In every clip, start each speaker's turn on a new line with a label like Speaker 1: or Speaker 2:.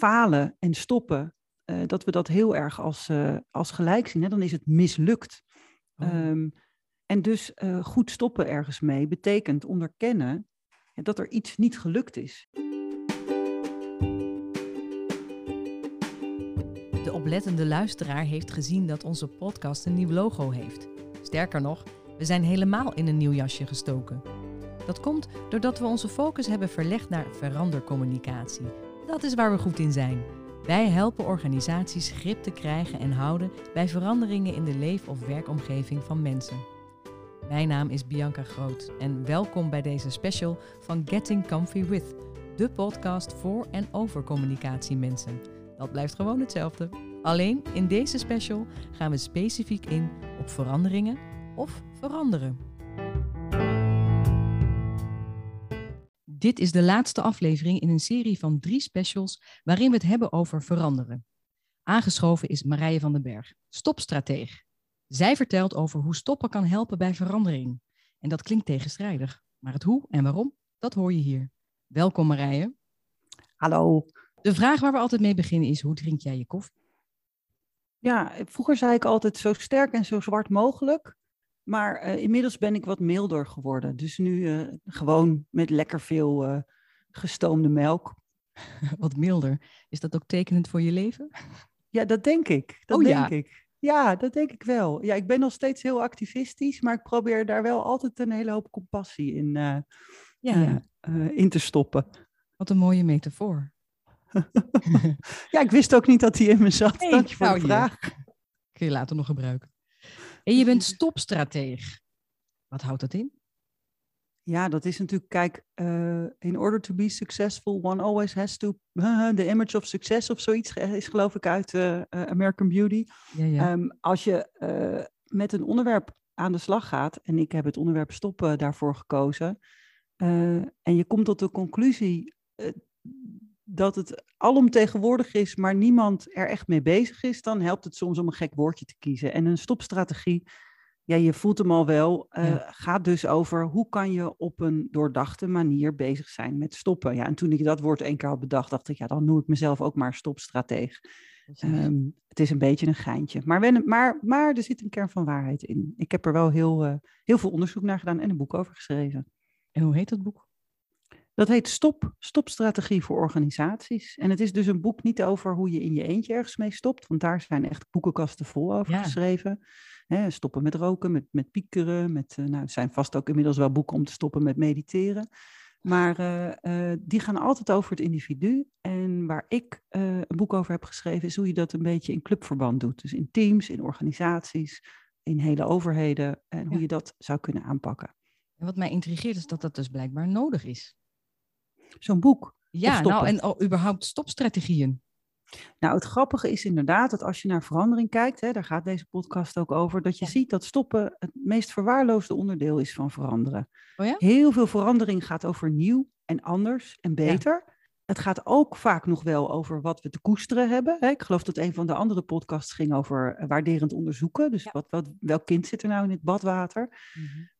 Speaker 1: falen en stoppen, eh, dat we dat heel erg als, eh, als gelijk zien. Hè? Dan is het mislukt.
Speaker 2: Oh.
Speaker 1: Ehm, en dus eh, goed stoppen ergens mee betekent onderkennen dat er iets niet gelukt is.
Speaker 2: De oplettende luisteraar heeft gezien dat onze podcast een nieuw logo heeft. Sterker nog, we zijn helemaal in een nieuw jasje gestoken. Dat komt doordat we onze focus hebben verlegd naar verandercommunicatie. Dat is waar we goed in zijn. Wij helpen organisaties grip te krijgen en houden bij veranderingen in de leef- of werkomgeving van mensen. Mijn naam is Bianca Groot en welkom bij deze special van Getting Comfy With, de podcast voor en over communicatiemensen. Dat blijft gewoon hetzelfde. Alleen in deze special gaan we specifiek in op veranderingen of veranderen. Dit is de laatste aflevering in een serie van drie specials waarin we het hebben over veranderen. Aangeschoven is Marije van den Berg, stopstrateeg. Zij vertelt over hoe stoppen kan helpen bij verandering. En dat klinkt tegenstrijdig, maar het hoe en waarom, dat hoor je hier. Welkom Marije.
Speaker 1: Hallo.
Speaker 2: De vraag waar we altijd mee beginnen is, hoe drink jij je koffie?
Speaker 1: Ja, vroeger zei ik altijd zo sterk en zo zwart mogelijk. Maar eh, inmiddels ben ik wat milder geworden. Dus nu eh, gewoon met lekker veel eh, gestoomde melk.
Speaker 2: Wat milder. Is dat ook tekenend voor je leven?
Speaker 1: Ja, dat denk ik. Dat
Speaker 2: Oh,
Speaker 1: denk
Speaker 2: ja.
Speaker 1: ik. Ja, dat denk ik wel. Ja, ik ben nog steeds heel activistisch, maar ik probeer daar wel altijd een hele hoop compassie in,
Speaker 2: Ja,
Speaker 1: in te stoppen.
Speaker 2: wat een mooie metafoor.
Speaker 1: Ja, ik wist ook niet dat die in me zat.
Speaker 2: Nee,
Speaker 1: Dank je voor
Speaker 2: nou
Speaker 1: de vraag.
Speaker 2: Kun je later nog gebruiken. En je bent stopstrateeg. Wat houdt dat in?
Speaker 1: Ja, dat is natuurlijk, kijk, eh, in order to be successful, one always has to, the image of success of zoiets, is geloof ik uit eh, eh, American Beauty.
Speaker 2: Ja, ja.
Speaker 1: Ehm, als je met een onderwerp aan de slag gaat, en ik heb het onderwerp stoppen daarvoor gekozen, en je komt tot de conclusie dat het alomtegenwoordig is, maar niemand er echt mee bezig is, dan helpt het soms om een gek woordje te kiezen. En een stopstrategie, ja, je voelt hem al wel, eh,
Speaker 2: Ja.
Speaker 1: gaat dus over hoe kan je op een doordachte manier bezig zijn met stoppen. Ja, en toen ik dat woord één keer had bedacht, dacht ik, ja, dan noem ik mezelf ook maar stopstrateeg. Ehm, het is een beetje een geintje. Maar, wen- maar, maar er zit een kern van waarheid in. Ik heb er wel heel, eh, heel veel onderzoek naar gedaan en een boek over geschreven.
Speaker 2: En hoe heet dat boek?
Speaker 1: Dat heet Stop, Stopstrategie voor organisaties. En het is dus een boek niet over hoe je in je eentje ergens mee stopt, want daar zijn echt boekenkasten vol over
Speaker 2: Ja.
Speaker 1: geschreven. Stoppen met roken, met, met piekeren, met, eh, nou, er zijn vast ook inmiddels wel boeken om te stoppen met mediteren. Maar eh, eh, die gaan altijd over het individu. En waar ik een boek over heb geschreven, is hoe je dat een beetje in clubverband doet. Dus in teams, in organisaties, in hele overheden. En hoe
Speaker 2: Ja.
Speaker 1: je dat zou kunnen aanpakken.
Speaker 2: En wat mij intrigeert is dat dat dus blijkbaar nodig is.
Speaker 1: Zo'n boek.
Speaker 2: Ja, nou en oh, überhaupt stopstrategieën.
Speaker 1: Nou, het grappige is inderdaad dat als je naar verandering kijkt, hè, daar gaat deze podcast ook over, dat je
Speaker 2: Ja.
Speaker 1: ziet dat stoppen het meest verwaarloosde onderdeel is van veranderen.
Speaker 2: Oh ja?
Speaker 1: Heel veel verandering gaat over nieuw en anders en beter. Het gaat ook vaak nog wel over wat we te koesteren hebben. Hè. Ik geloof dat een van de andere podcasts ging over eh, waarderend onderzoeken. Dus
Speaker 2: Ja.
Speaker 1: wat, wat, welk kind zit er nou in het badwater?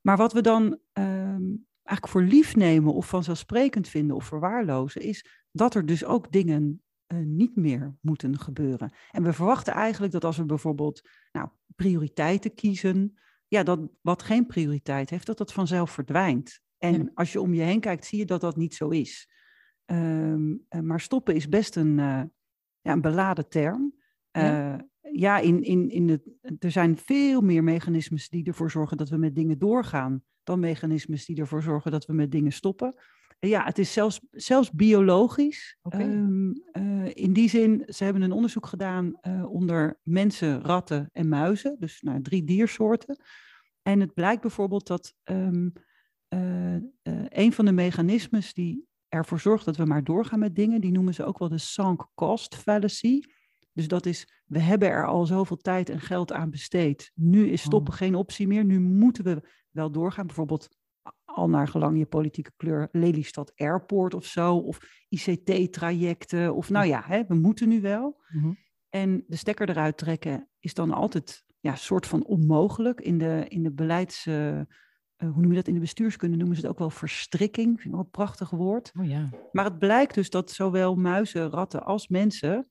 Speaker 1: Maar wat we dan ehm, eigenlijk voor lief nemen of vanzelfsprekend vinden of verwaarlozen, is dat er dus ook dingen eh, niet meer moeten gebeuren. En we verwachten eigenlijk dat als we bijvoorbeeld nou, prioriteiten kiezen, ja, dat wat geen prioriteit heeft, dat dat vanzelf verdwijnt. En
Speaker 2: Ja.
Speaker 1: als je om je heen kijkt, zie je dat dat niet zo is. Ehm, eh, maar stoppen is best een, eh, ja, een beladen term.
Speaker 2: Ja?
Speaker 1: Ja, in, in, in de, er zijn veel meer mechanismes die ervoor zorgen dat we met dingen doorgaan, dan mechanismes die ervoor zorgen dat we met dingen stoppen. En ja, het is zelfs, zelfs biologisch.
Speaker 2: Oké.
Speaker 1: Ehm, eh, in die zin, ze hebben een onderzoek gedaan eh, onder mensen, ratten en muizen, dus nou, drie diersoorten. En het blijkt bijvoorbeeld dat ehm, eh, eh, een van de mechanismes die ervoor zorgt dat we maar doorgaan met dingen, die noemen ze ook wel de sunk cost fallacy. Dus dat is, we hebben er al zoveel tijd en geld aan besteed. Nu is stoppen geen optie meer. Nu moeten we wel doorgaan. Bijvoorbeeld al naar gelang je politieke kleur Lelystad Airport of zo. Of ICT-trajecten. Of nou ja, hè, we moeten nu wel.
Speaker 2: Mhm.
Speaker 1: En de stekker eruit trekken is dan altijd ja, soort van onmogelijk in de, in de beleids... eh, hoe noem je dat in de bestuurskunde? Noemen ze het ook wel verstrikking. Vind ik wel een prachtig woord.
Speaker 2: Oh ja.
Speaker 1: Maar het blijkt dus dat zowel muizen, ratten als mensen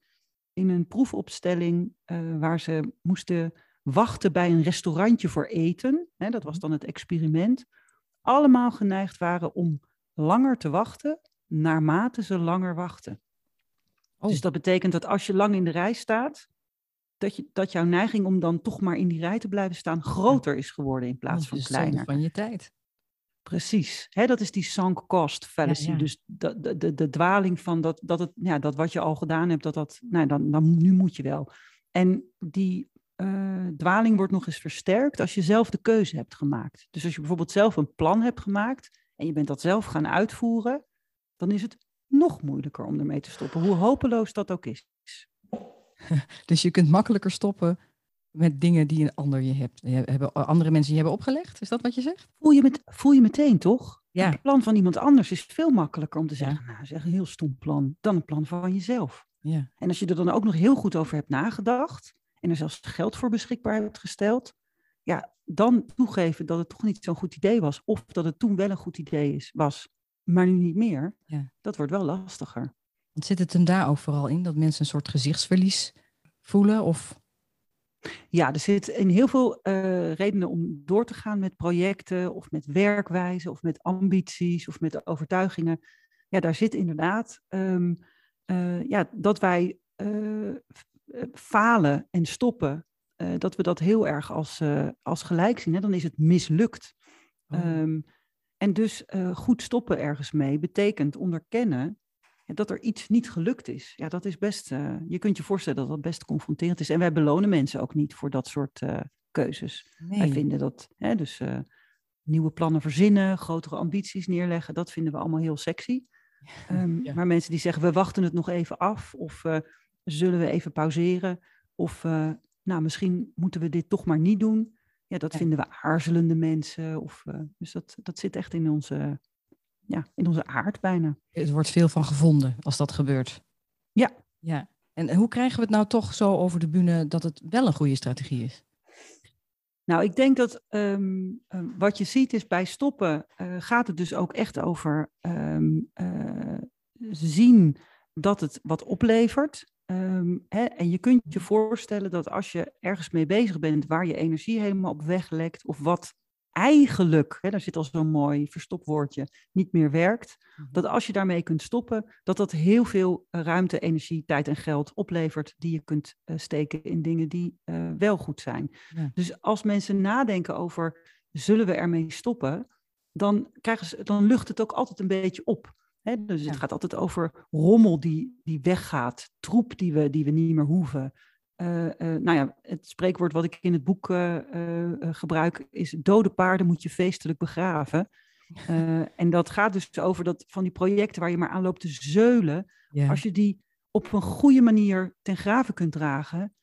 Speaker 1: in een proefopstelling waar ze moesten wachten bij een restaurantje voor eten, hè, dat was dan het experiment, allemaal geneigd waren om langer te wachten naarmate ze langer wachten. Oh. Dus dat betekent dat als je lang in de rij staat, dat, je, dat jouw neiging om dan toch maar in die rij te blijven staan groter is geworden in plaats van kleiner.
Speaker 2: van je tijd.
Speaker 1: Precies, dat is die sunk cost fallacy. Dus de, de, de, de, dwaling van dat, dat, het, ja, dat wat je al gedaan hebt, dat dat, nou, dan, dan, nu moet je wel. En die uh, dwaling wordt nog eens versterkt als je zelf de keuze hebt gemaakt. Dus als je bijvoorbeeld zelf een plan hebt gemaakt en je bent dat zelf gaan uitvoeren, dan is het nog moeilijker om ermee te stoppen, hoe hopeloos dat ook is.
Speaker 2: Dus je kunt makkelijker stoppen met dingen die een ander je hebt, hebben, andere mensen je hebben opgelegd? Is dat wat je zegt?
Speaker 1: Voel je, met, voel je meteen, toch? Ja. Het plan van iemand anders is veel makkelijker om te zeggen, nou, echt een heel stom plan, dan een plan van jezelf.
Speaker 2: Ja.
Speaker 1: En als je er dan ook nog heel goed over hebt nagedacht, en er zelfs geld voor beschikbaar hebt gesteld, ja, dan toegeven dat het toch niet zo'n goed idee was, of dat het toen wel een goed idee is, was, maar nu niet meer, ja. dat wordt wel lastiger.
Speaker 2: Want zit het hem daar ook vooral in, dat mensen een soort gezichtsverlies voelen? Of?
Speaker 1: Ja, er zit in heel veel uh, redenen om door te gaan met projecten, of met werkwijze, of met ambities, of met overtuigingen. Ja, daar zit inderdaad um, uh, ja, dat wij uh, eh, falen en stoppen, dat we dat heel erg als, als gelijk zien. Hè? Dan is het mislukt. Oh. Um, en dus goed stoppen ergens mee betekent onderkennen dat er iets niet gelukt is. Ja, dat is best, je kunt je voorstellen dat dat best confronterend is. En wij belonen mensen ook niet voor dat soort keuzes. Nee. Wij vinden dat, hè, dus nieuwe plannen verzinnen, grotere ambities neerleggen, dat vinden we allemaal heel sexy. Um, ja. Maar mensen die zeggen, we wachten het nog even af, of zullen we even pauzeren? Of nou, misschien moeten we dit toch maar niet doen. Ja, dat vinden we aarzelende mensen. Of, dus dat, dat zit echt in onze, ja, in onze aard bijna.
Speaker 2: Er wordt veel van gevonden als dat gebeurt.
Speaker 1: Ja.
Speaker 2: ja. En hoe krijgen we het nou toch zo over de bühne dat het wel een goede strategie is?
Speaker 1: Nou, ik denk dat um, um, wat je ziet is bij stoppen uh, gaat het dus ook echt over um, uh, zien dat het wat oplevert. Ehm, hè, en je kunt je voorstellen dat als je ergens mee bezig bent waar je energie helemaal op weglekt, of wat eigenlijk, hè, daar zit al zo'n mooi verstopwoordje, niet meer werkt, mhm. dat als je daarmee kunt stoppen, dat dat heel veel eh, ruimte, energie, tijd en geld oplevert die je kunt uh, steken in dingen die uh, wel goed zijn. Dus als mensen nadenken over, zullen we ermee stoppen, dan, krijgen ze, dan lucht het ook altijd een beetje op dus het gaat altijd over rommel die, die weggaat, troep die we, die we niet meer hoeven. Uh, uh, nou ja, het spreekwoord wat ik in het boek uh, gebruik is: dode paarden moet je feestelijk begraven. en dat gaat dus over dat van die projecten waar je maar aan loopt te zeulen. Als je die op een goede manier ten graven kunt dragen.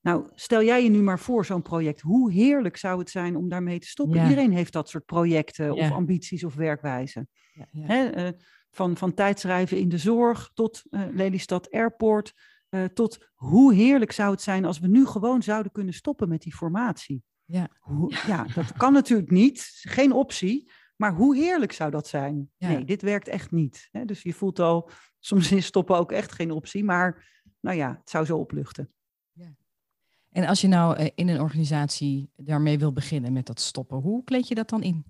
Speaker 1: Nou, stel jij je nu maar voor zo'n project. Hoe heerlijk zou het zijn om daarmee te stoppen? Iedereen heeft dat soort projecten of ambities of werkwijzen. Hè, van, van tijdschrijven in de zorg tot uh, Lelystad Airport. Uh, tot hoe heerlijk zou het zijn als we nu gewoon zouden kunnen stoppen met die formatie.
Speaker 2: Ja,
Speaker 1: hoe, ja dat kan natuurlijk niet. Geen optie. Maar hoe heerlijk zou dat zijn? Nee, dit werkt echt niet. Hè? Dus je voelt al, soms is stoppen ook echt geen optie. Maar nou ja, het zou zo opluchten.
Speaker 2: Ja. En als je nou eh, in een organisatie daarmee wil beginnen met dat stoppen, hoe kleed je dat dan in?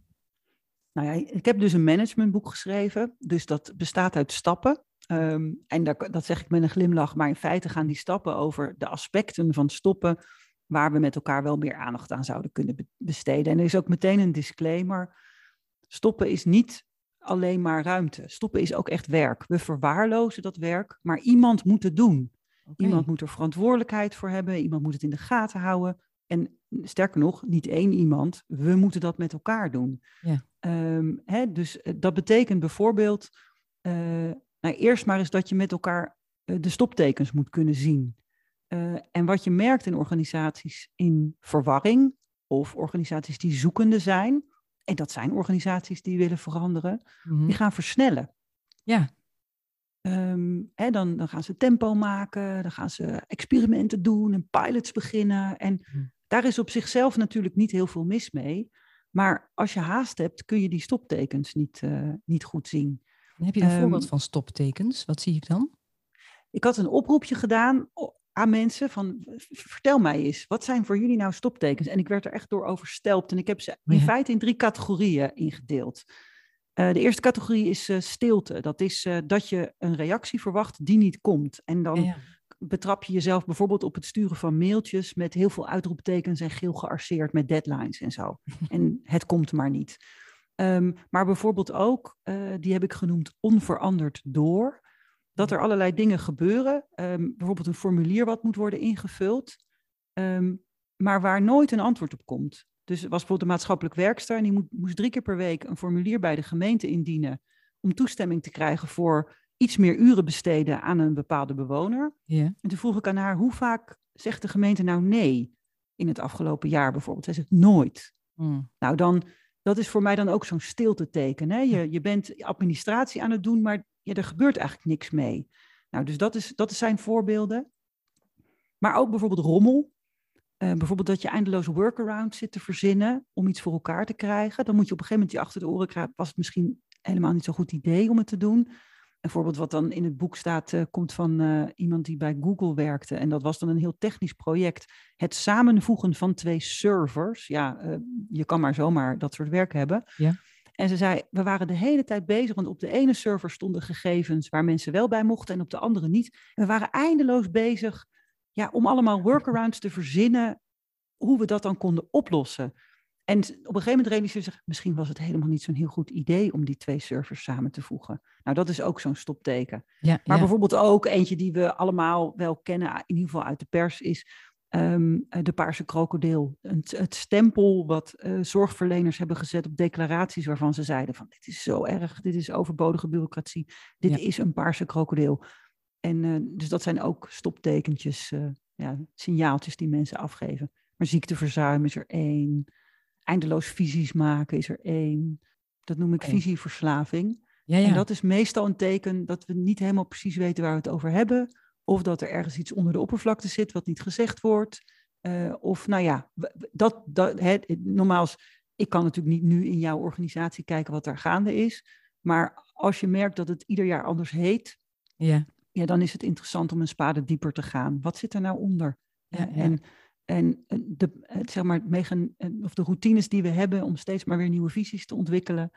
Speaker 1: Nou ja, ik heb dus een managementboek geschreven. Dus dat bestaat uit stappen. Um, en dat, dat zeg ik met een glimlach, maar in feite gaan die stappen over de aspecten van stoppen, waar we met elkaar wel meer aandacht aan zouden kunnen besteden. En er is ook meteen een disclaimer. Stoppen is niet alleen maar ruimte. Stoppen is ook echt werk. We verwaarlozen dat werk, maar iemand moet het doen. Iemand moet er verantwoordelijkheid voor hebben, iemand moet het in de gaten houden. En sterker nog, niet één iemand, we moeten dat met elkaar doen.
Speaker 2: Ja.
Speaker 1: Um, hè, dus eh, dat betekent bijvoorbeeld, uh, nou, eerst maar eens dat je met elkaar uh, de stoptekens moet kunnen zien. Uh, en wat je merkt in organisaties in verwarring, of organisaties die zoekende zijn, en dat zijn organisaties die willen veranderen, mm-hmm. die gaan versnellen.
Speaker 2: Ja.
Speaker 1: Um, hè, dan, dan gaan ze tempo maken, dan gaan ze experimenten doen en pilots beginnen. En mm daar is op zichzelf natuurlijk niet heel veel mis mee. Maar als je haast hebt, kun je die stoptekens niet, uh, niet goed zien.
Speaker 2: Heb je een um, voorbeeld van stoptekens? Wat zie ik dan?
Speaker 1: Ik had een oproepje gedaan aan mensen van vertel mij eens, wat zijn voor jullie nou stoptekens? En ik werd er echt door overstelpt en ik heb ze in ja. feite in drie categorieën ingedeeld. Uh, de eerste categorie is uh, stilte. Dat is uh, dat je een reactie verwacht die niet komt. En dan ja. betrap je jezelf bijvoorbeeld op het sturen van mailtjes met heel veel uitroeptekens en geel gearseerd met deadlines en zo. en het komt maar niet. Um, maar bijvoorbeeld ook, die heb ik genoemd onveranderd door dat er allerlei dingen gebeuren. Um, bijvoorbeeld een formulier wat moet worden ingevuld, um, maar waar nooit een antwoord op komt. Dus er was bijvoorbeeld een maatschappelijk werkster en die moet, moest drie keer per week een formulier bij de gemeente indienen om toestemming te krijgen voor iets meer uren besteden aan een bepaalde bewoner.
Speaker 2: Yeah.
Speaker 1: En toen vroeg ik aan haar, hoe vaak zegt de gemeente nou nee in het afgelopen jaar bijvoorbeeld? Zij zegt nooit.
Speaker 2: Mm.
Speaker 1: Nou, dan, dat is voor mij dan ook zo'n stilteteken. Hè? Je, je bent administratie aan het doen, maar ja, er gebeurt eigenlijk niks mee. Nou, dus dat, is, dat zijn voorbeelden. Maar ook bijvoorbeeld rommel. Uh, bijvoorbeeld dat je eindeloze workarounds zit te verzinnen om iets voor elkaar te krijgen. Dan moet je op een gegeven moment je achter de oren krijgen. Was het misschien helemaal niet zo'n goed idee om het te doen? Een voorbeeld wat dan in het boek staat, uh, komt van uh, iemand die bij Google werkte. En dat was dan een heel technisch project. Het samenvoegen van twee servers. Ja, je kan maar zomaar dat soort werk hebben.
Speaker 2: Ja.
Speaker 1: En ze zei, we waren de hele tijd bezig, want op de ene server stonden gegevens waar mensen wel bij mochten en op de andere niet. En we waren eindeloos bezig ja, om allemaal workarounds te verzinnen hoe we dat dan konden oplossen. En op een gegeven moment realiseerde zich, misschien was het helemaal niet zo'n heel goed idee om die twee servers samen te voegen. Nou, dat is ook zo'n stopteken.
Speaker 2: Ja,
Speaker 1: maar
Speaker 2: ja.
Speaker 1: bijvoorbeeld ook eentje die we allemaal wel kennen, in ieder geval uit de pers, is um, de paarse krokodil. Het, het stempel wat uh, zorgverleners hebben gezet op declaraties waarvan ze zeiden van dit is zo erg, dit is overbodige bureaucratie, dit
Speaker 2: Ja.
Speaker 1: is een paarse krokodil. En uh, dus dat zijn ook stoptekentjes, uh, ja, signaaltjes die mensen afgeven. Maar ziekteverzuim is er één. Eindeloos visies maken is er één. Dat noem ik visieverslaving.
Speaker 2: Ja, ja.
Speaker 1: En dat is meestal een teken dat we niet helemaal precies weten waar we het over hebben. Of dat er ergens iets onder de oppervlakte zit wat niet gezegd wordt. Uh, of nou ja, dat, dat, normaal, is- ik kan natuurlijk niet nu in jouw organisatie kijken wat er gaande is. Maar als je merkt dat het ieder jaar anders heet,
Speaker 2: ja.
Speaker 1: ja, dan is het interessant om een spade dieper te gaan. Wat zit er nou onder?
Speaker 2: Ja,
Speaker 1: Eh,
Speaker 2: ja.
Speaker 1: En, en eh, de, het, zeg maar, eh, of de routines die we hebben om steeds maar weer nieuwe visies te ontwikkelen,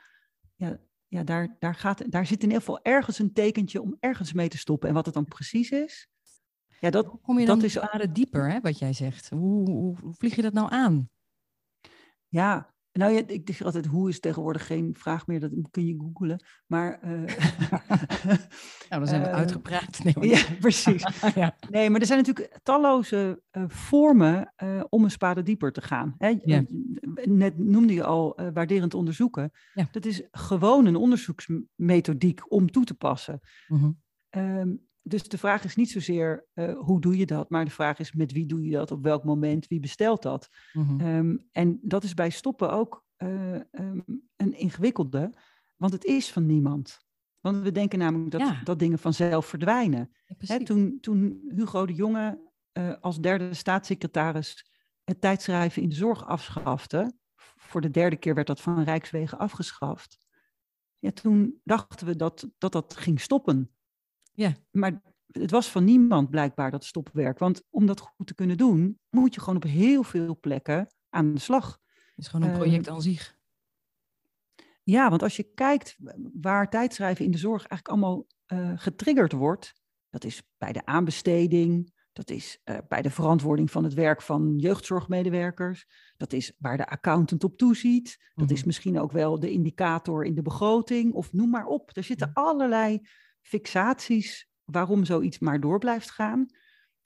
Speaker 1: ja, ja daar, daar, gaat, daar zit in ieder geval ergens een tekentje om ergens mee te stoppen. En wat het dan precies is, ja, dat,
Speaker 2: Hoe kom je dan
Speaker 1: dat is
Speaker 2: spade dieper, hè, wat jij zegt? Hoe, hoe, hoe vlieg je dat nou aan?
Speaker 1: Ja, nou ja, ik zeg altijd, hoe is tegenwoordig geen vraag meer, dat kun je googlen. Maar, eh,
Speaker 2: Nou, dan zijn we
Speaker 1: Eh,
Speaker 2: uitgepraat. Nee,
Speaker 1: ja, precies.
Speaker 2: ja.
Speaker 1: Nee, maar er zijn natuurlijk talloze eh, vormen om een spade dieper te gaan. Hè?
Speaker 2: Ja.
Speaker 1: Net noemde je al waarderend onderzoeken.
Speaker 2: Ja.
Speaker 1: Dat is gewoon een onderzoeksmethodiek om toe te passen. Ehm, dus de vraag is niet zozeer eh, hoe doe je dat, maar de vraag is met wie doe je dat, op welk moment, wie bestelt dat.
Speaker 2: Mhm.
Speaker 1: Ehm, en dat is bij stoppen ook eh, ehm, een ingewikkelde, want het is van niemand. Want we denken namelijk dat,
Speaker 2: Ja.
Speaker 1: dat dingen vanzelf verdwijnen.
Speaker 2: Ja,
Speaker 1: Hè, toen, toen Hugo de Jonge eh, als derde staatssecretaris het tijdschrijven in de zorg afschafte, voor de derde keer werd dat van Rijkswegen afgeschaft. Ja, toen dachten we dat dat, dat ging stoppen.
Speaker 2: Ja.
Speaker 1: Maar het was van niemand blijkbaar dat stopwerk. Want om dat goed te kunnen doen, moet je gewoon op heel veel plekken aan de slag.
Speaker 2: Het is gewoon een
Speaker 1: eh,
Speaker 2: project aan zich.
Speaker 1: Ja, want als je kijkt waar tijdschrijven in de zorg eigenlijk allemaal eh, getriggerd wordt, dat is bij de aanbesteding, dat is eh, bij de verantwoording van het werk van jeugdzorgmedewerkers, dat is waar de accountant op toeziet, dat
Speaker 2: Mhm.
Speaker 1: is misschien ook wel de indicator in de begroting, of noem maar op. Er zitten allerlei fixaties waarom zoiets maar door blijft gaan.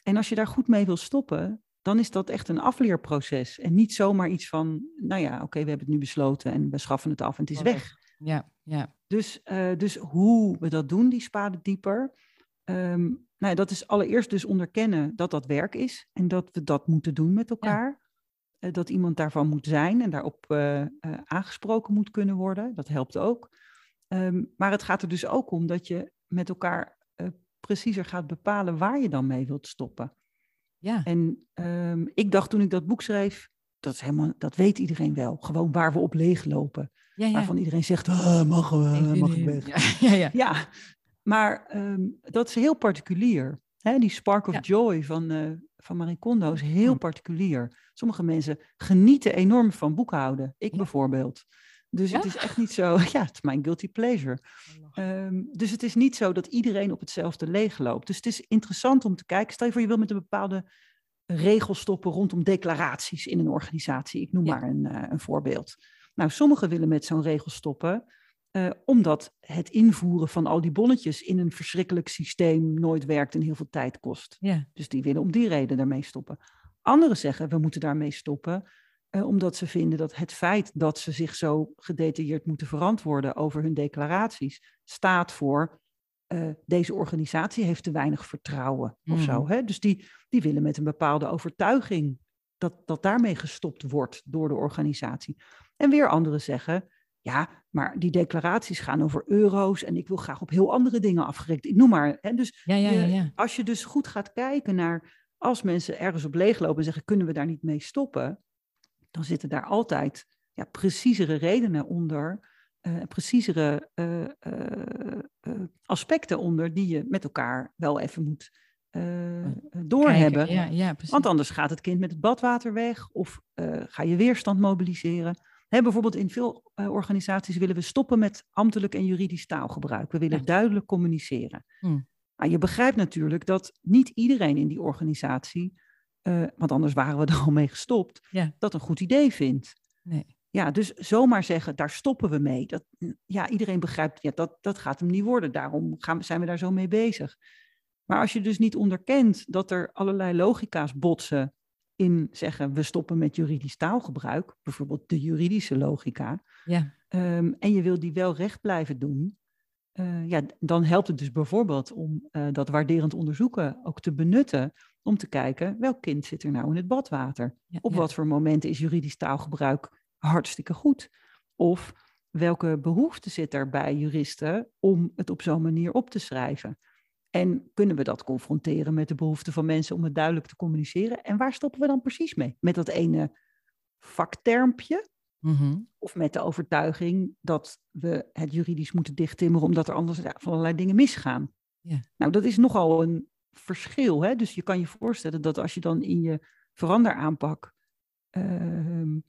Speaker 1: En als je daar goed mee wil stoppen, dan is dat echt een afleerproces. En niet zomaar iets van, nou ja, oké, we hebben het nu besloten en we schaffen het af en het is weg.
Speaker 2: Ja, ja.
Speaker 1: Dus, eh, dus hoe we dat doen, die spade dieper. ehm, nou ja, dat is allereerst dus onderkennen dat dat werk is en dat we dat moeten doen met elkaar. Eh, dat iemand daarvan moet zijn en daarop eh, aangesproken moet kunnen worden. Dat helpt ook. Ehm, maar het gaat er dus ook om dat je met elkaar eh, preciezer gaat bepalen waar je dan mee wilt stoppen.
Speaker 2: ja.
Speaker 1: En ehm, ik dacht toen ik dat boek schreef, dat, is helemaal, dat weet iedereen wel. Gewoon waar we op leeglopen.
Speaker 2: Ja, ja.
Speaker 1: Waarvan iedereen zegt, ah, mag, we, mag ik weg.
Speaker 2: Ja, ja, ja.
Speaker 1: Maar ehm, dat is heel particulier. Hè? Die spark of joy van, eh, van Marie Kondo is heel particulier. Sommige mensen genieten enorm van boekhouden. Ik bijvoorbeeld. Dus het is echt niet zo, ja, het is mijn guilty pleasure. Ehm, dus het is niet zo dat iedereen op hetzelfde leeg loopt. Dus het is interessant om te kijken. Stel je voor, je wil met een bepaalde regel stoppen rondom declaraties in een organisatie. Ik noem
Speaker 2: Ja.
Speaker 1: maar een, eh, een voorbeeld. Nou, sommigen willen met zo'n regel stoppen, eh, omdat het invoeren van al die bonnetjes in een verschrikkelijk systeem nooit werkt en heel veel tijd kost.
Speaker 2: Ja,
Speaker 1: Dus die willen om die reden daarmee stoppen. Anderen zeggen, we moeten daarmee stoppen, omdat ze vinden dat het feit dat ze zich zo gedetailleerd moeten verantwoorden over hun declaraties, staat voor eh, deze organisatie heeft te weinig vertrouwen of zo.
Speaker 2: Mhm.
Speaker 1: Hè? Dus die, die willen met een bepaalde overtuiging dat, dat daarmee gestopt wordt door de organisatie. En weer anderen zeggen, ja, maar die declaraties gaan over euro's en ik wil graag op heel andere dingen afgerekend. Ik noem maar. Hè? Dus
Speaker 2: ja, ja, ja.
Speaker 1: je-
Speaker 2: ja.
Speaker 1: als je dus goed gaat kijken naar als mensen ergens op leeglopen en zeggen, kunnen we daar niet mee stoppen? Dan zitten daar altijd ja, preciezere redenen onder, eh, preciezere eh, eh, aspecten onder die je met elkaar wel even moet eh, doorhebben.
Speaker 2: Kijken, Ja, ja, precies.
Speaker 1: Want anders gaat het kind met het badwater weg of ga je weerstand mobiliseren. Hè, bijvoorbeeld in veel organisaties willen we stoppen met ambtelijk en juridisch taalgebruik. We willen
Speaker 2: Ja.
Speaker 1: duidelijk communiceren.
Speaker 2: Hmm.
Speaker 1: Maar je begrijpt natuurlijk dat niet iedereen in die organisatie, eh, want anders waren we er al mee gestopt,
Speaker 2: Ja.
Speaker 1: dat een goed idee vindt.
Speaker 2: Nee.
Speaker 1: Ja, dus zomaar zeggen, daar stoppen we mee. Dat, ja, iedereen begrijpt, ja, dat, dat gaat hem niet worden. Daarom gaan, zijn we daar zo mee bezig. Maar als je dus niet onderkent dat er allerlei logica's botsen in zeggen, we stoppen met juridisch taalgebruik, bijvoorbeeld de juridische logica,
Speaker 2: Ja,
Speaker 1: ehm, en je wil die wel recht blijven doen, eh, ja, dan helpt het dus bijvoorbeeld om eh, dat waarderend onderzoeken ook te benutten, om te kijken welk kind zit er nou in het badwater.
Speaker 2: ja,
Speaker 1: Op
Speaker 2: ja.
Speaker 1: wat voor momenten is juridisch taalgebruik hartstikke goed? Of welke behoefte zit er bij juristen om het op zo'n manier op te schrijven? En kunnen we dat confronteren met de behoefte van mensen om het duidelijk te communiceren? En waar stoppen we dan precies mee? Met dat ene vaktermpje?
Speaker 2: Mhm.
Speaker 1: Of met de overtuiging dat we het juridisch moeten dichttimmeren omdat er anders ja, van allerlei dingen misgaan?
Speaker 2: Ja.
Speaker 1: Nou, dat is nogal een verschil. Hè? Dus je kan je voorstellen dat als je dan in je veranderaanpak ehm,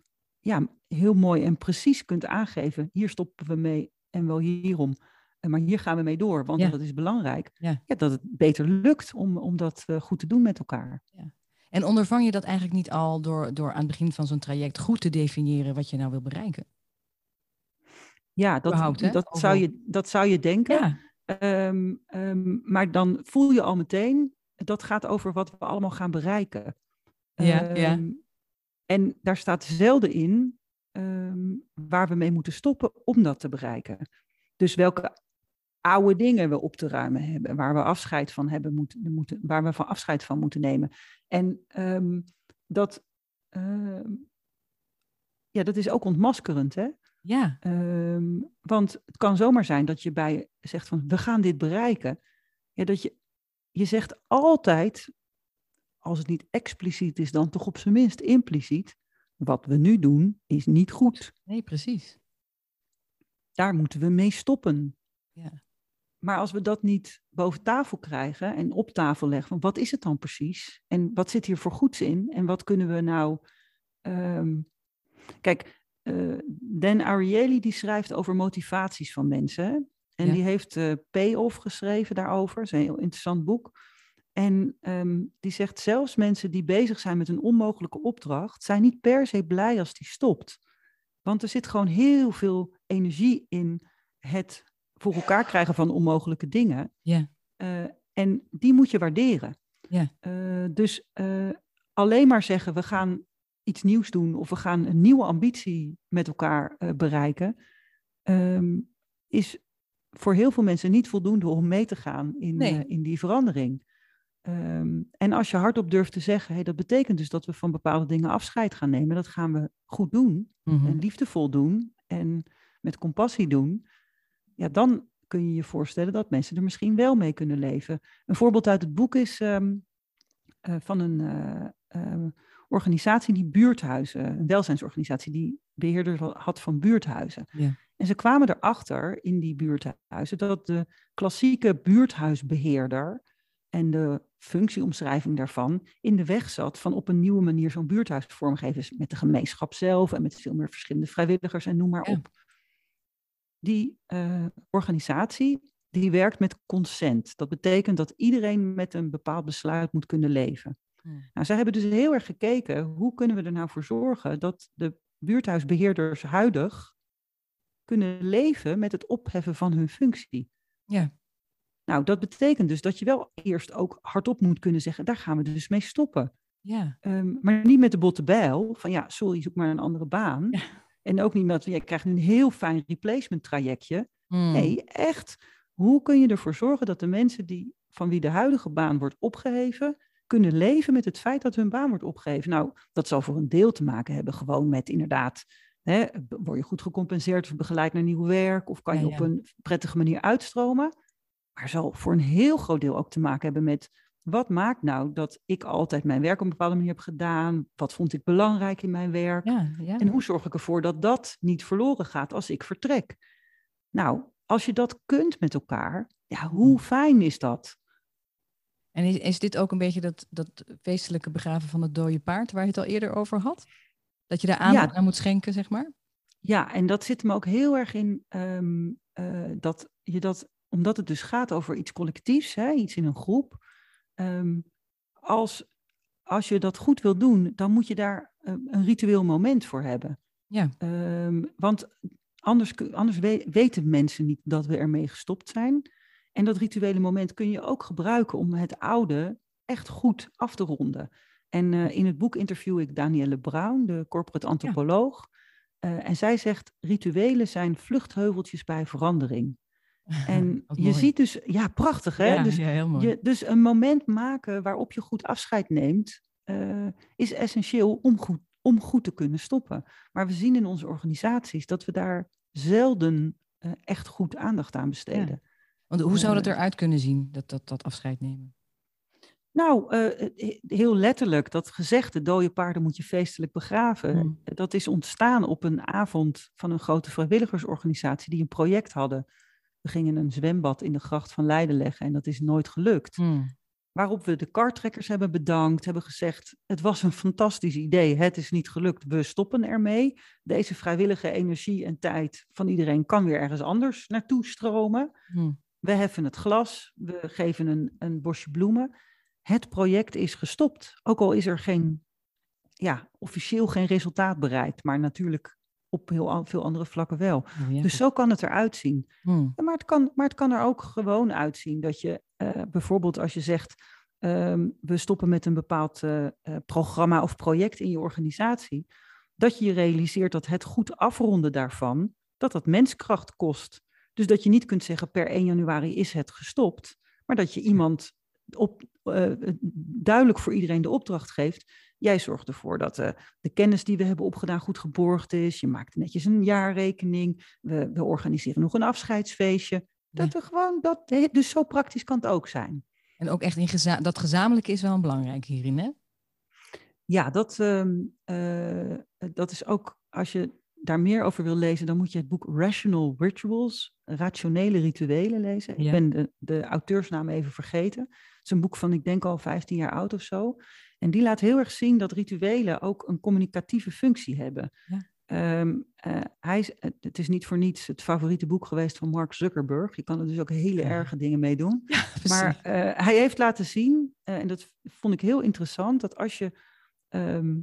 Speaker 1: ja, heel mooi en precies kunt aangeven, hier stoppen we mee en wel hierom. Eh, Maar hier gaan we mee door, want
Speaker 2: Ja.
Speaker 1: dat is belangrijk.
Speaker 2: Ja.
Speaker 1: dat het beter lukt om, om dat eh, goed te doen met elkaar.
Speaker 2: En ondervang je dat eigenlijk niet al door, door aan het begin van zo'n traject goed te definiëren wat je nou wil bereiken?
Speaker 1: Ja, dat, dat, zou, je, dat zou je denken.
Speaker 2: Ja,
Speaker 1: Ehm, ehm, maar dan voel je al meteen, dat gaat over wat we allemaal gaan bereiken.
Speaker 2: Ja, ja.
Speaker 1: Ehm, En daar staat zelden in waar we mee moeten stoppen om dat te bereiken. Dus welke oude dingen we op te ruimen hebben, waar we afscheid van hebben moeten, moeten waar we van afscheid van moeten nemen. En ehm, dat, ehm, ja, dat is ook ontmaskerend, hè?
Speaker 2: ja,
Speaker 1: Ehm, want het kan zomaar zijn dat je bij zegt van we gaan dit bereiken. Ja, dat je, je zegt altijd, als het niet expliciet is, dan toch op zijn minst impliciet. Wat we nu doen is niet goed.
Speaker 2: nee, precies.
Speaker 1: Daar moeten we mee stoppen.
Speaker 2: Ja.
Speaker 1: Maar als we dat niet boven tafel krijgen en op tafel leggen, van wat is het dan precies? En wat zit hier voor goeds in? En wat kunnen we nou. ehm, Kijk, eh, Dan Ariely die schrijft over motivaties van mensen. En
Speaker 2: Ja.
Speaker 1: die heeft eh Payoff geschreven daarover. Dat is een heel interessant boek. En ehm, die zegt zelfs mensen die bezig zijn met een onmogelijke opdracht, zijn niet per se blij als die stopt. Want er zit gewoon heel veel energie in het voor elkaar krijgen van onmogelijke dingen.
Speaker 2: Ja.
Speaker 1: Eh, en die moet je waarderen.
Speaker 2: Ja.
Speaker 1: Eh, dus eh, alleen maar zeggen we gaan iets nieuws doen of we gaan een nieuwe ambitie met elkaar bereiken, ehm, is voor heel veel mensen niet voldoende om mee te gaan in,
Speaker 2: Nee.
Speaker 1: in die verandering. Ehm, en als je hardop durft te zeggen, hey, dat betekent dus dat we van bepaalde dingen afscheid gaan nemen, dat gaan we goed doen
Speaker 2: Mhm.
Speaker 1: en liefdevol doen en met compassie doen, ja, dan kun je je voorstellen dat mensen er misschien wel mee kunnen leven. Een voorbeeld uit het boek is ehm, eh, van een eh, ehm, organisatie die buurthuizen, een welzijnsorganisatie die beheerder had van buurthuizen.
Speaker 2: Ja.
Speaker 1: En ze kwamen erachter in die buurthuizen dat de klassieke buurthuisbeheerder en de functieomschrijving daarvan in de weg zat van op een nieuwe manier zo'n buurthuis vormgeven. Met de gemeenschap zelf en met veel meer verschillende vrijwilligers en noem maar
Speaker 2: Ja.
Speaker 1: Die eh, organisatie die werkt met consent. Dat betekent dat iedereen met een bepaald besluit moet kunnen leven.
Speaker 2: Hmm.
Speaker 1: Nou, zij hebben dus heel erg gekeken, hoe kunnen we er nou voor zorgen dat de buurthuisbeheerders huidig kunnen leven met het opheffen van hun functie.
Speaker 2: Ja.
Speaker 1: Nou, dat betekent dus dat je wel eerst ook hardop moet kunnen zeggen, daar gaan we dus mee stoppen.
Speaker 2: Ja.
Speaker 1: Ehm, maar niet met de botte bijl, van ja, sorry, zoek maar een andere baan.
Speaker 2: Ja.
Speaker 1: En ook niet met, je krijgt nu een heel fijn replacement trajectje.
Speaker 2: Hmm.
Speaker 1: Nee, echt. Hoe kun je ervoor zorgen dat de mensen die, van wie de huidige baan wordt opgeheven, kunnen leven met het feit dat hun baan wordt opgeheven? Nou, dat zal voor een deel te maken hebben gewoon met inderdaad, hè, word je goed gecompenseerd of begeleid naar nieuw werk of kan
Speaker 2: Ja,
Speaker 1: je
Speaker 2: ja.
Speaker 1: op een prettige manier uitstromen? Maar zal voor een heel groot deel ook te maken hebben met wat maakt nou dat ik altijd mijn werk op een bepaalde manier heb gedaan? Wat vond ik belangrijk in mijn werk?
Speaker 2: Ja, ja.
Speaker 1: En hoe zorg ik ervoor dat dat niet verloren gaat als ik vertrek? Nou, als je dat kunt met elkaar, ja, hoe fijn is dat?
Speaker 2: En is, is dit ook een beetje dat, dat feestelijke begraven van het dode paard waar je het al eerder over had? Dat je daar aandacht
Speaker 1: Ja.
Speaker 2: aan moet schenken, zeg maar?
Speaker 1: Ja, en dat zit me ook heel erg in ehm, eh, dat je dat, omdat het dus gaat over iets collectiefs, hè, iets in een groep. Ehm, als, als je dat goed wil doen, dan moet je daar eh, een ritueel moment voor hebben.
Speaker 2: Ja.
Speaker 1: Ehm, want anders, anders we- weten mensen niet dat we ermee gestopt zijn. En dat rituele moment kun je ook gebruiken om het oude echt goed af te ronden. En eh, in het boek interview ik Danielle Brown, de corporate antropoloog. Eh, en zij zegt, rituelen zijn vluchtheuveltjes bij verandering. En je
Speaker 2: mooi.
Speaker 1: ziet dus, ja, prachtig hè?
Speaker 2: Ja,
Speaker 1: dus,
Speaker 2: ja, heel mooi.
Speaker 1: je, dus een moment maken waarop je goed afscheid neemt, eh, is essentieel om goed, om goed te kunnen stoppen. Maar we zien in onze organisaties dat we daar zelden eh, echt goed aandacht aan besteden.
Speaker 2: Want hoe zou dat
Speaker 1: eh,
Speaker 2: eruit kunnen zien, dat, dat, dat afscheid nemen?
Speaker 1: Nou, he- heel letterlijk, dat gezegde dode paarden moet je feestelijk begraven.
Speaker 2: Hmm.
Speaker 1: Dat is ontstaan op een avond van een grote vrijwilligersorganisatie die een project hadden. We gingen een zwembad in de gracht van Leiden leggen en dat is nooit gelukt.
Speaker 2: Hmm.
Speaker 1: Waarop we de kartrekkers hebben bedankt, hebben gezegd: Het was een fantastisch idee, het is niet gelukt, we stoppen ermee. Deze vrijwillige energie en tijd van iedereen kan weer ergens anders naartoe stromen.
Speaker 2: Hmm.
Speaker 1: We heffen het glas, we geven een, een bosje bloemen. Het project is gestopt, ook al is er geen, ja, officieel geen resultaat bereikt, maar natuurlijk op heel veel andere vlakken wel.
Speaker 2: Oh, ja.
Speaker 1: Dus zo kan het eruit zien.
Speaker 2: Hmm.
Speaker 1: Ja, Maar het, kan, maar het kan er ook gewoon uitzien dat je eh, bijvoorbeeld als je zegt, ehm, we stoppen met een bepaald eh, eh, programma of project in je organisatie, dat je je realiseert dat het goed afronden daarvan, dat dat menskracht kost. Dus dat je niet kunt zeggen per 1 januari is het gestopt, maar dat je iemand op, eh, duidelijk voor iedereen de opdracht geeft. Jij zorgt ervoor dat eh, de kennis die we hebben opgedaan goed geborgd is. Je maakt netjes een jaarrekening. We, we organiseren nog een afscheidsfeestje. Dat we gewoon dat. Dus zo praktisch kan het ook zijn.
Speaker 2: En ook echt in geza dat gezamenlijke is wel belangrijk hierin, hè?
Speaker 1: Ja, dat, ehm, eh, dat is ook. Als je daar meer over wil lezen, dan moet je het boek Rational Rituals, rationele rituelen lezen.
Speaker 2: Ja.
Speaker 1: Ik ben de, de auteursnaam even vergeten. Is een boek van, ik denk al 15 jaar oud of zo. En die laat heel erg zien dat rituelen ook een communicatieve functie hebben.
Speaker 2: Ja.
Speaker 1: Ehm, eh, hij is, het is niet voor niets het favoriete boek geweest van Mark Zuckerberg. Je kan er dus ook hele
Speaker 2: Ja.
Speaker 1: erge dingen mee doen. Maar eh, hij heeft laten zien, eh, en dat vond ik heel interessant, dat als je ehm,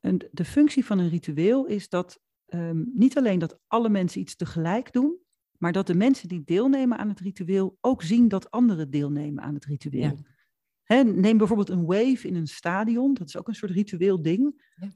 Speaker 1: een, de functie van een ritueel is dat ehm, niet alleen dat alle mensen iets tegelijk doen, maar dat de mensen die deelnemen aan het ritueel ook zien dat anderen deelnemen aan het ritueel.
Speaker 2: Ja.
Speaker 1: Neem bijvoorbeeld een wave in een stadion, dat is ook een soort ritueel ding.
Speaker 2: Ja.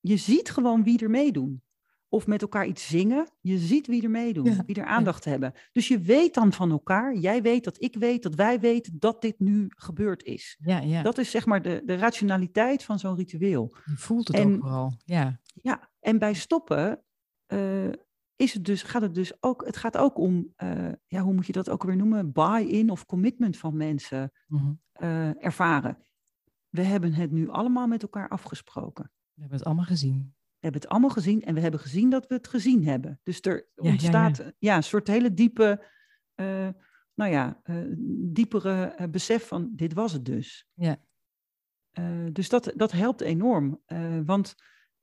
Speaker 1: Je ziet gewoon wie er meedoen. Of met elkaar iets zingen, je ziet wie er meedoen,
Speaker 2: Ja,
Speaker 1: wie er aandacht hebben. Dus je weet dan van elkaar, jij weet dat ik weet, dat wij weten dat dit nu gebeurd is.
Speaker 2: ja, ja.
Speaker 1: Dat is zeg maar de, de rationaliteit van zo'n ritueel.
Speaker 2: je voelt het
Speaker 1: en-
Speaker 2: ook vooral. Ja.
Speaker 1: Ja, en bij stoppen eh, is het dus, gaat het dus ook, het gaat ook om, eh, ja, hoe moet je dat ook weer noemen? Buy-in of commitment van mensen
Speaker 2: Mhm.
Speaker 1: eh, ervaren. we hebben het nu allemaal met elkaar afgesproken.
Speaker 2: We hebben het allemaal gezien.
Speaker 1: We hebben het allemaal gezien en we hebben gezien dat we het gezien hebben. Dus er
Speaker 2: Ja, ja,
Speaker 1: ontstaat ja, een soort hele diepe, eh, nou ja, diepere besef van dit was het dus.
Speaker 2: Ja.
Speaker 1: Dus dat, dat helpt enorm. want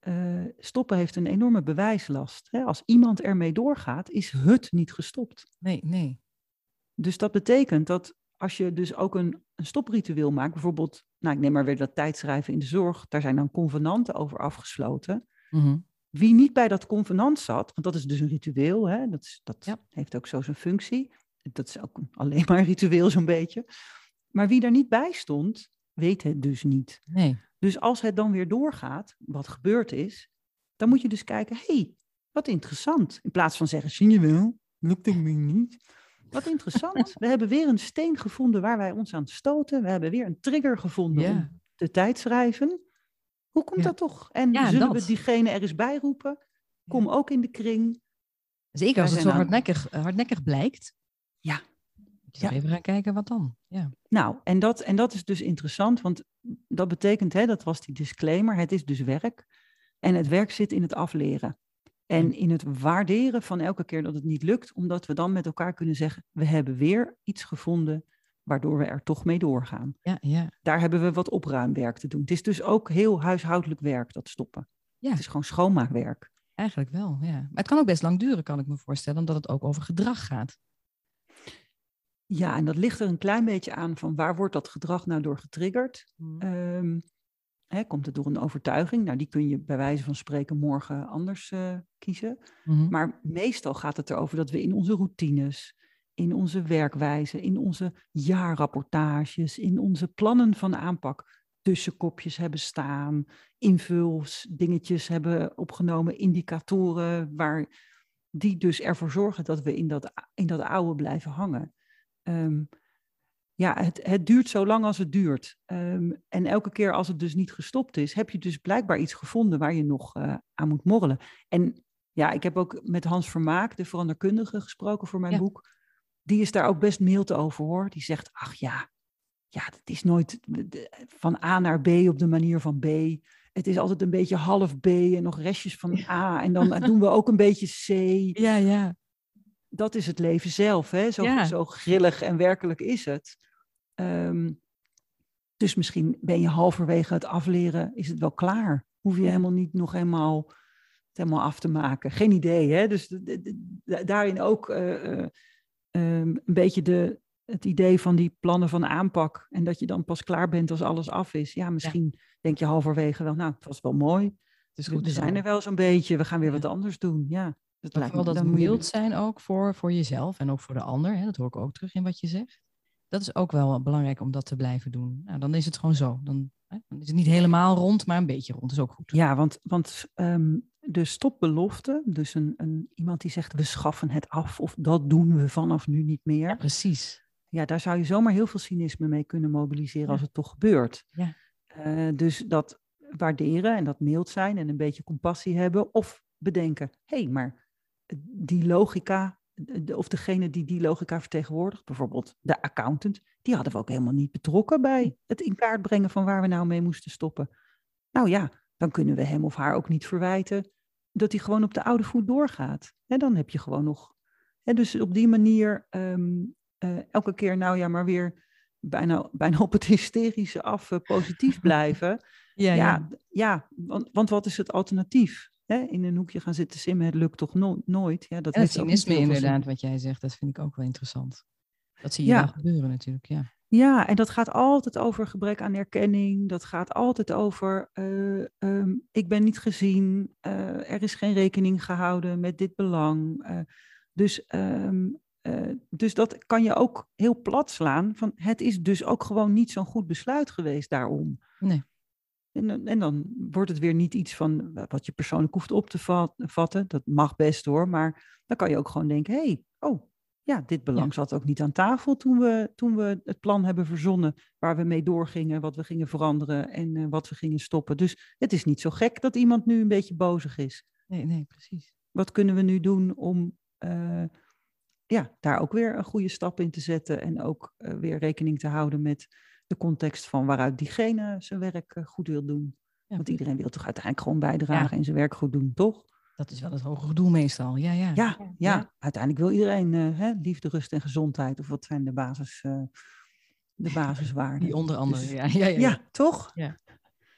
Speaker 1: eh, stoppen heeft een enorme bewijslast. Hè? Als iemand ermee doorgaat, is het niet gestopt.
Speaker 2: Nee, nee.
Speaker 1: Dus dat betekent dat als je dus ook een, een stopritueel maakt, bijvoorbeeld, nou ik neem maar weer dat tijdschrijven in de zorg, daar zijn dan convenanten over afgesloten.
Speaker 2: Mhm.
Speaker 1: Wie niet bij dat convenant zat, want dat is dus een ritueel, hè? dat, is, dat
Speaker 2: Ja.
Speaker 1: heeft ook zo zijn functie. Dat is ook een- alleen maar een ritueel zo'n beetje. Maar wie daar niet bij stond, weet het dus niet.
Speaker 2: Nee.
Speaker 1: Dus als het dan weer doorgaat, wat gebeurd is, dan moet je dus kijken, hé, hey, wat interessant. In plaats van zeggen, zie je wel, lukt het me niet. Wat interessant. We hebben weer een steen gevonden waar wij ons aan stoten. We hebben weer een trigger gevonden
Speaker 2: Ja.
Speaker 1: om de tijd schrijven. Hoe komt
Speaker 2: Ja.
Speaker 1: dat toch? En
Speaker 2: Ja,
Speaker 1: zullen
Speaker 2: dat.
Speaker 1: we diegene er eens bij roepen? Kom ook in de kring.
Speaker 2: Zeker als
Speaker 1: Wij
Speaker 2: het zo hardnekkig, hardnekkig blijkt.
Speaker 1: Ja.
Speaker 2: Moet je toch
Speaker 1: Ja.
Speaker 2: even gaan kijken wat dan. Ja.
Speaker 1: Nou, en dat, en dat is dus interessant, want dat betekent, hè, dat was die disclaimer, het is dus werk. En het werk zit in het afleren. En in het waarderen van elke keer dat het niet lukt, omdat we dan met elkaar kunnen zeggen, we hebben weer iets gevonden waardoor we er toch mee doorgaan.
Speaker 2: Ja, ja.
Speaker 1: Daar hebben we wat opruimwerk te doen. Het is dus ook heel huishoudelijk werk, dat stoppen.
Speaker 2: Ja.
Speaker 1: Het is gewoon schoonmaakwerk.
Speaker 2: Eigenlijk wel, ja. Maar het kan ook best lang duren, kan ik me voorstellen, omdat het ook over gedrag gaat.
Speaker 1: Ja, en dat ligt er een klein beetje aan van waar wordt dat gedrag nou door getriggerd?
Speaker 2: Mhm.
Speaker 1: Ehm, hè, komt het door een overtuiging? Nou, die kun je bij wijze van spreken morgen anders eh, kiezen.
Speaker 2: Mhm.
Speaker 1: Maar meestal gaat het erover dat we in onze routines, in onze werkwijze, in onze jaarrapportages, in onze plannen van aanpak tussenkopjes hebben staan, invulsdingetjes hebben opgenomen, indicatoren waar die dus ervoor zorgen dat we in dat, in dat oude blijven hangen. Ehm, ja, het, het duurt zo lang als het duurt. Ehm, en elke keer als het dus niet gestopt is, heb je dus blijkbaar iets gevonden waar je nog eh, aan moet morrelen. En ja, ik heb ook met Hans Vermaak, de veranderkundige, gesproken voor mijn
Speaker 2: Ja.
Speaker 1: boek. Die is daar ook best mild over hoor. Die zegt, ach ja, ja, het is nooit van A naar B op de manier van B. Het is altijd een beetje half B en nog restjes van A. En dan doen we ook een beetje C
Speaker 2: Ja, ja.
Speaker 1: Dat is het leven zelf. Hè? Zo,
Speaker 2: Ja.
Speaker 1: zo grillig en werkelijk is het. Ehm, dus misschien ben je halverwege het afleren, is het wel klaar. Hoef je helemaal niet nog helemaal, het helemaal af te maken. Geen idee. Hè? Dus daarin ook eh, eh, ehm, een beetje de, het idee van die plannen van aanpak. En dat je dan pas klaar bent als alles af is. Ja, misschien denk je halverwege wel, nou, het was wel mooi.
Speaker 2: Is
Speaker 1: We,
Speaker 2: goed
Speaker 1: we
Speaker 2: zo.
Speaker 1: zijn er wel zo'n beetje. We gaan weer
Speaker 2: Ja.
Speaker 1: wat anders doen. Ja, dat
Speaker 2: Maar
Speaker 1: lijkt
Speaker 2: vooral dat mild zijn ook voor, voor jezelf en ook voor de ander. Hè? Dat hoor ik ook terug in wat je zegt. Dat is ook wel belangrijk om dat te blijven doen. Nou, dan is het gewoon zo. Dan, hè, dan is het niet helemaal rond, maar een beetje rond. Dat is ook goed.
Speaker 1: Ja, want, want ehm, de stopbelofte, dus een, een, iemand die zegt we schaffen het af of dat doen we vanaf nu niet meer.
Speaker 2: Ja,
Speaker 1: Ja,
Speaker 2: precies.
Speaker 1: daar zou je zomaar heel veel cynisme mee kunnen mobiliseren
Speaker 2: Ja.
Speaker 1: als het toch gebeurt.
Speaker 2: Ja.
Speaker 1: Eh, dus dat waarderen en dat mild zijn en een beetje compassie hebben of bedenken, hé, hey, maar die logica, of degene die die logica vertegenwoordigt, bijvoorbeeld de accountant, die hadden we ook helemaal niet betrokken bij het in kaart brengen van waar we nou mee moesten stoppen. Nou ja, dan kunnen we hem of haar ook niet verwijten dat hij gewoon op de oude voet doorgaat. En dan heb je gewoon nog. Dus op die manier ehm, eh, elke keer, nou ja, maar weer bijna, bijna op het hysterische af eh, positief blijven.
Speaker 2: Ja,
Speaker 1: ja, ja want, want wat is het alternatief? Hè? In een hoekje gaan zitten simmen, het lukt toch no- nooit? Ja, dat
Speaker 2: En het cynisme inderdaad, wat jij zegt, dat vind ik ook wel interessant. Dat zie je
Speaker 1: Ja.
Speaker 2: wel gebeuren natuurlijk, ja.
Speaker 1: Ja, en dat gaat altijd over gebrek aan erkenning. Dat gaat altijd over eh, ehm, ik ben niet gezien, eh, er is geen rekening gehouden met dit belang. eh, dus, ehm, eh, dus dat kan je ook heel plat slaan. Van, het is dus ook gewoon niet zo'n goed besluit geweest daarom.
Speaker 2: Nee.
Speaker 1: En, dan- en dan wordt het weer niet iets van wa- wat je persoonlijk hoeft op te vat- vatten. Dat mag best hoor, maar dan kan je ook gewoon denken, hé, hey, oh, ja, dit belang zat ook niet aan tafel toen we, toen we het plan hebben verzonnen waar we mee doorgingen, wat we gingen veranderen en eh, wat we gingen stoppen. Dus het is niet zo gek dat iemand nu een beetje bozig is.
Speaker 2: Nee, nee, precies.
Speaker 1: Wat kunnen we nu doen om eh, ja, daar ook weer een goede stap in te zetten en ook eh, weer rekening te houden met de context van waaruit diegene zijn werk eh, goed wil doen.
Speaker 2: Ja,
Speaker 1: Want iedereen wil toch uiteindelijk gewoon bijdragen en zijn werk goed doen, toch?
Speaker 2: Dat is wel het hogere doel meestal. Ja, ja.
Speaker 1: Ja, ja. uiteindelijk wil iedereen eh, hè, liefde, rust en gezondheid. Of wat zijn de, basis, eh, de basiswaarden?
Speaker 2: Die onder andere,
Speaker 1: Dus-
Speaker 2: ja. Ja, ja, ja.
Speaker 1: Ja, toch?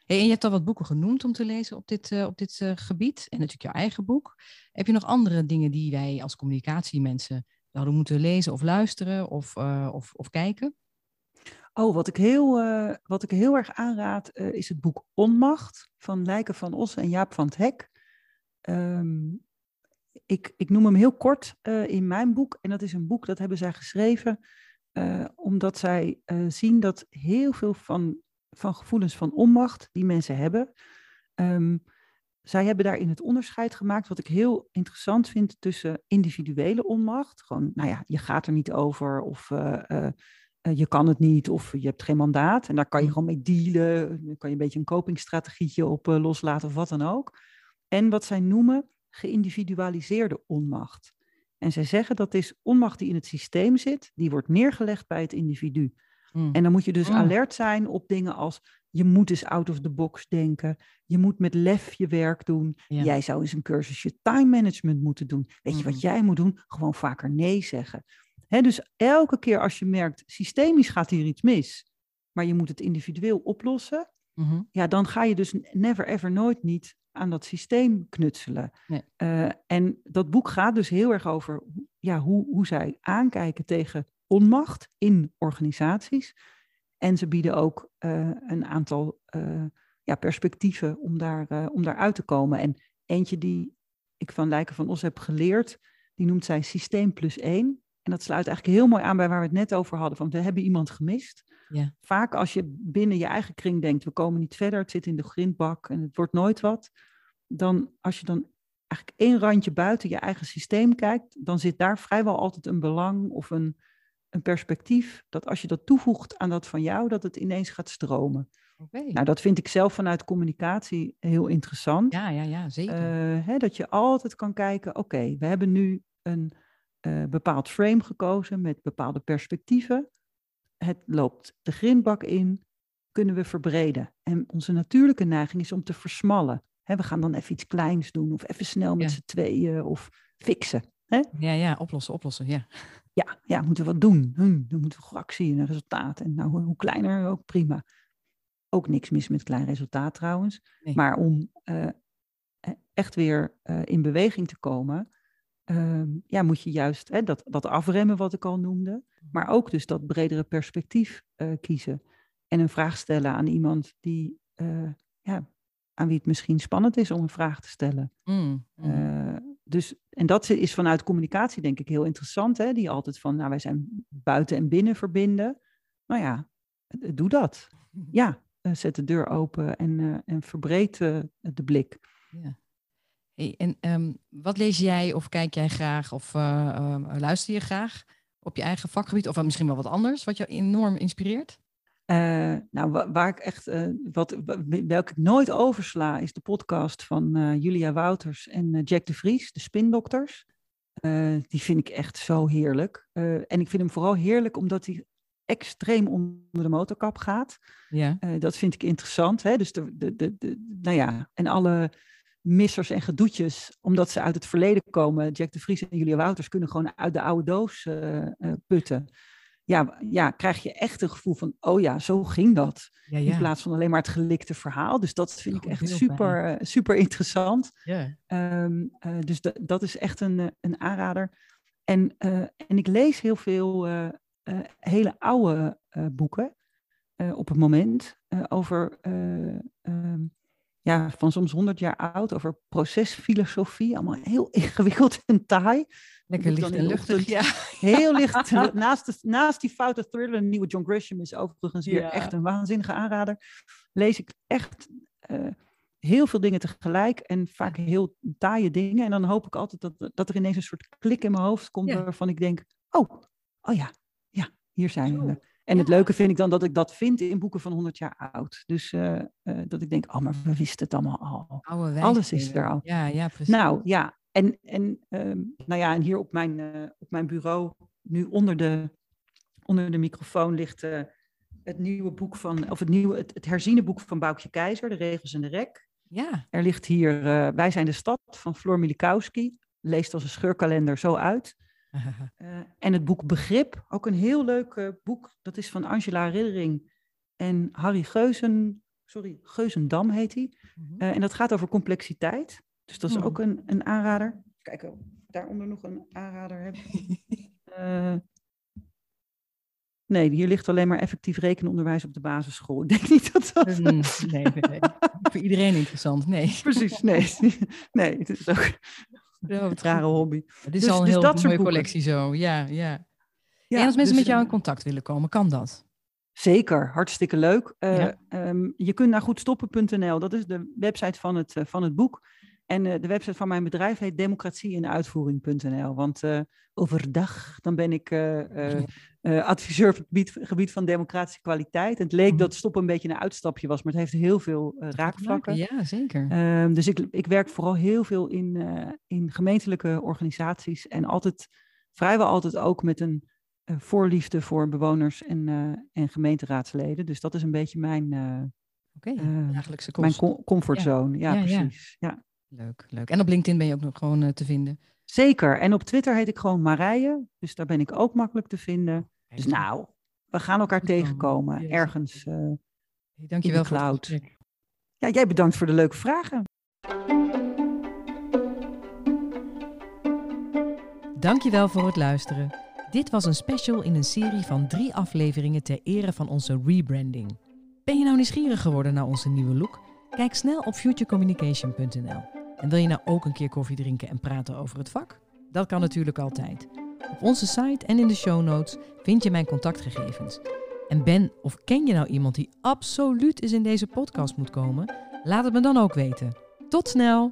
Speaker 2: Hey, en je hebt al wat boeken genoemd om te lezen op dit, eh, op dit eh, gebied. En natuurlijk jouw eigen boek. Heb je nog andere dingen die wij als communicatiemensen zouden moeten lezen of luisteren of, eh, of, of kijken?
Speaker 1: Oh, wat ik heel, eh, wat ik heel erg aanraad eh, is het boek Onmacht van Lijken van Os en Jaap van het Hek. Ehm, ik, ik noem hem heel kort eh, in mijn boek. En dat is een boek dat hebben zij geschreven omdat zij zien dat heel veel van, van gevoelens van onmacht die mensen hebben. ehm, zij hebben daarin het onderscheid gemaakt, wat ik heel interessant vind, tussen individuele onmacht. Gewoon, nou ja, je gaat er niet over of eh, je kan het niet of je hebt geen mandaat. En daar kan je gewoon mee dealen. Dan kan je een beetje een copingstrategietje op eh, loslaten of wat dan ook. En wat zij noemen geïndividualiseerde onmacht. En zij zeggen dat is onmacht die in het systeem zit, die wordt neergelegd bij het individu.
Speaker 2: Mm.
Speaker 1: En dan moet je dus
Speaker 2: Mm.
Speaker 1: alert zijn op dingen als je moet eens out of the box denken. Je moet met lef je werk doen.
Speaker 2: Ja.
Speaker 1: Jij zou eens een cursusje time management moeten doen. Weet je wat jij moet doen? Gewoon vaker nee zeggen. Dus elke keer als je merkt, systemisch gaat hier iets mis, maar je moet het individueel oplossen,
Speaker 2: Mhm.
Speaker 1: ja, dan ga je dus never ever nooit niet aan dat systeem knutselen.
Speaker 2: Nee.
Speaker 1: Eh, en dat boek gaat dus heel erg over hoe- ja, hoe, hoe zij aankijken tegen onmacht in organisaties. En ze bieden ook eh, een aantal eh, ja, perspectieven om daar, om daar uit te komen. En eentje die ik van Lijken van Os heb geleerd, die noemt zij systeem plus één. En dat sluit eigenlijk heel mooi aan bij waar we het net over hadden. Van we hebben iemand gemist.
Speaker 2: Ja.
Speaker 1: Vaak als je binnen je eigen kring denkt, we komen niet verder, het zit in de grindbak en het wordt nooit wat. Dan als je dan eigenlijk één randje buiten je eigen systeem kijkt, dan zit daar vrijwel altijd een belang of een, een perspectief. Dat als je dat toevoegt aan dat van jou, dat het ineens gaat stromen. Nou, dat vind ik zelf vanuit communicatie heel interessant.
Speaker 2: Ja, ja, ja, zeker.
Speaker 1: Eh, hè, dat je altijd kan kijken, oké, we hebben nu een eh, bepaald frame gekozen met bepaalde perspectieven. Het loopt de grindbak in, kunnen we verbreden. En onze natuurlijke neiging is om te versmallen. We gaan dan even iets kleins doen of even snel met
Speaker 2: Ja.
Speaker 1: z'n tweeën of fixen.
Speaker 2: ja, ja, oplossen, oplossen, ja.
Speaker 1: Ja, ja, moeten we wat doen. Hm, dan moeten we actie en een resultaat. En nou, hoe kleiner, ook prima. Ook niks mis met klein resultaat trouwens.
Speaker 2: Nee.
Speaker 1: Maar om eh, echt weer eh, in beweging te komen, ehm, ja, moet je juist hè, dat, dat afremmen wat ik al noemde. Maar ook dus dat bredere perspectief eh, kiezen. En een vraag stellen aan iemand die, eh, ja, aan wie het misschien spannend is om een vraag te stellen.
Speaker 2: Mm, mm.
Speaker 1: Eh, dus, en dat is vanuit communicatie denk ik heel interessant. Hè? Die altijd van, nou wij zijn buiten en binnen verbinden. Nou ja, doe dat. Ja, zet de deur open en, en verbreed de blik.
Speaker 2: Ja. Hey, en ehm, wat lees jij of kijk jij graag of eh, ehm, luister je graag op je eigen vakgebied? Of misschien wel wat anders, wat je enorm inspireert?
Speaker 1: Eh, nou, wa- waar ik echt, eh, wat, wa- welke ik nooit oversla, is de podcast van eh, Julia Wouters en eh, Jack de Vries, de Spindokters. Eh, die vind ik echt zo heerlijk. Eh, en ik vind hem vooral heerlijk omdat hij extreem onder de motorkap gaat.
Speaker 2: Ja.
Speaker 1: Eh, dat vind ik interessant. Hè? Dus de, de, de, de, nou ja, en alle missers en gedoetjes, omdat ze uit het verleden komen. Jack de Vries en Julia Wouters kunnen gewoon uit de oude doos eh, eh, putten. Ja, ja, krijg je echt een gevoel van, oh ja, zo ging dat.
Speaker 2: Ja,
Speaker 1: In plaats van alleen maar het gelikte verhaal. Dus dat vind ik echt super, eh, super interessant.
Speaker 2: ja.
Speaker 1: Eh, dus da- dat is echt een, een aanrader. En, en ik lees heel veel hele oude boeken op het moment over, eh, ehm, ja, van soms 100 jaar oud, over procesfilosofie. Allemaal heel ingewikkeld en taai.
Speaker 2: Lekker licht en
Speaker 1: de
Speaker 2: luchtig. Ja.
Speaker 1: Heel licht. naast, de, naast die foute thriller, een nieuwe John Grisham is overigens weer
Speaker 2: Ja.
Speaker 1: echt een waanzinnige aanrader. Lees ik echt eh, heel veel dingen tegelijk en vaak heel taaie dingen. En dan hoop ik altijd dat, dat er ineens een soort klik in mijn hoofd komt
Speaker 2: Ja.
Speaker 1: waarvan ik denk, oh, oh ja, ja, hier zijn we. En het leuke vind ik dan dat ik dat vind in boeken van 100 jaar oud. Dus eh, eh, dat ik denk, oh, maar we wisten het allemaal al.
Speaker 2: Oude
Speaker 1: Alles is er al.
Speaker 2: Ja, ja, precies.
Speaker 1: Nou ja, en, en, ehm, nou ja, en hier op mijn, eh, op mijn bureau, nu onder de, onder de microfoon ligt het nieuwe boek van, of het, nieuwe, het, het herziene boek van Boukje Keizer, De Regels en de Rek.
Speaker 2: Ja.
Speaker 1: Er ligt hier Wij zijn de stad van Floor Milikowski. Leest als een scheurkalender zo uit. Uh, en het boek Begrip, ook een heel leuk uh, boek. Dat is van Angela Riddering en Harry Geuzen. Sorry, Geuzendam heet hij. Mm -hmm. en dat gaat over complexiteit. Dus dat is oh. ook een, een aanrader. Kijken of ik daaronder nog een aanrader heb. Nee, hier ligt alleen maar effectief rekenonderwijs op de basisschool. Ik denk niet dat dat...
Speaker 2: Nee, nee, nee. Voor iedereen interessant, nee.
Speaker 1: Precies, nee. Nee, het is ook een rare hobby.
Speaker 2: Het is dus, al een dus heel mooie collectie zo, ja, ja. ja en als mensen dus, met jou in contact willen komen, kan dat?
Speaker 1: Zeker, hartstikke leuk. Uh, ja. um, je kunt naar goedstoppen.nl, dat is de website van het, uh, van het boek. En uh, de website van mijn bedrijf heet democratie-in-uitvoering.nl. Want uh, overdag dan ben ik uh, adviseur op het gebied, gebied, van democratische kwaliteit. En het leek dat stoppen een beetje een uitstapje was, maar het heeft heel veel raakvlakken.
Speaker 2: Ja, zeker.
Speaker 1: Ehm, dus ik, ik werk vooral heel veel in, in gemeentelijke organisaties. En altijd, vrijwel altijd ook met een voorliefde voor bewoners en, en gemeenteraadsleden. Dus dat is een beetje mijn...
Speaker 2: Oké,
Speaker 1: dagelijkse kost. Mijn comfortzone, ja, ja, ja precies. Ja.
Speaker 2: Leuk, leuk. En op LinkedIn ben je ook nog gewoon uh, te vinden.
Speaker 1: Zeker. En op Twitter heet ik gewoon Marije. Dus daar ben ik ook makkelijk te vinden. Dus nou, we gaan elkaar tegenkomen ergens uh,
Speaker 2: Dankjewel
Speaker 1: in de cloud. Voor ja, jij bedankt voor de leuke vragen.
Speaker 2: Dankjewel voor het luisteren. Dit was een special in een serie van drie afleveringen ter ere van onze rebranding. Ben je nou nieuwsgierig geworden naar onze nieuwe look? Kijk snel op futurecommunication.nl. En wil je nou ook een keer koffie drinken en praten over het vak? Dat kan natuurlijk altijd. Op onze site en in de show notes vind je mijn contactgegevens. En ben of ken je nou iemand die absoluut eens in deze podcast moet komen? Laat het me dan ook weten. Tot snel!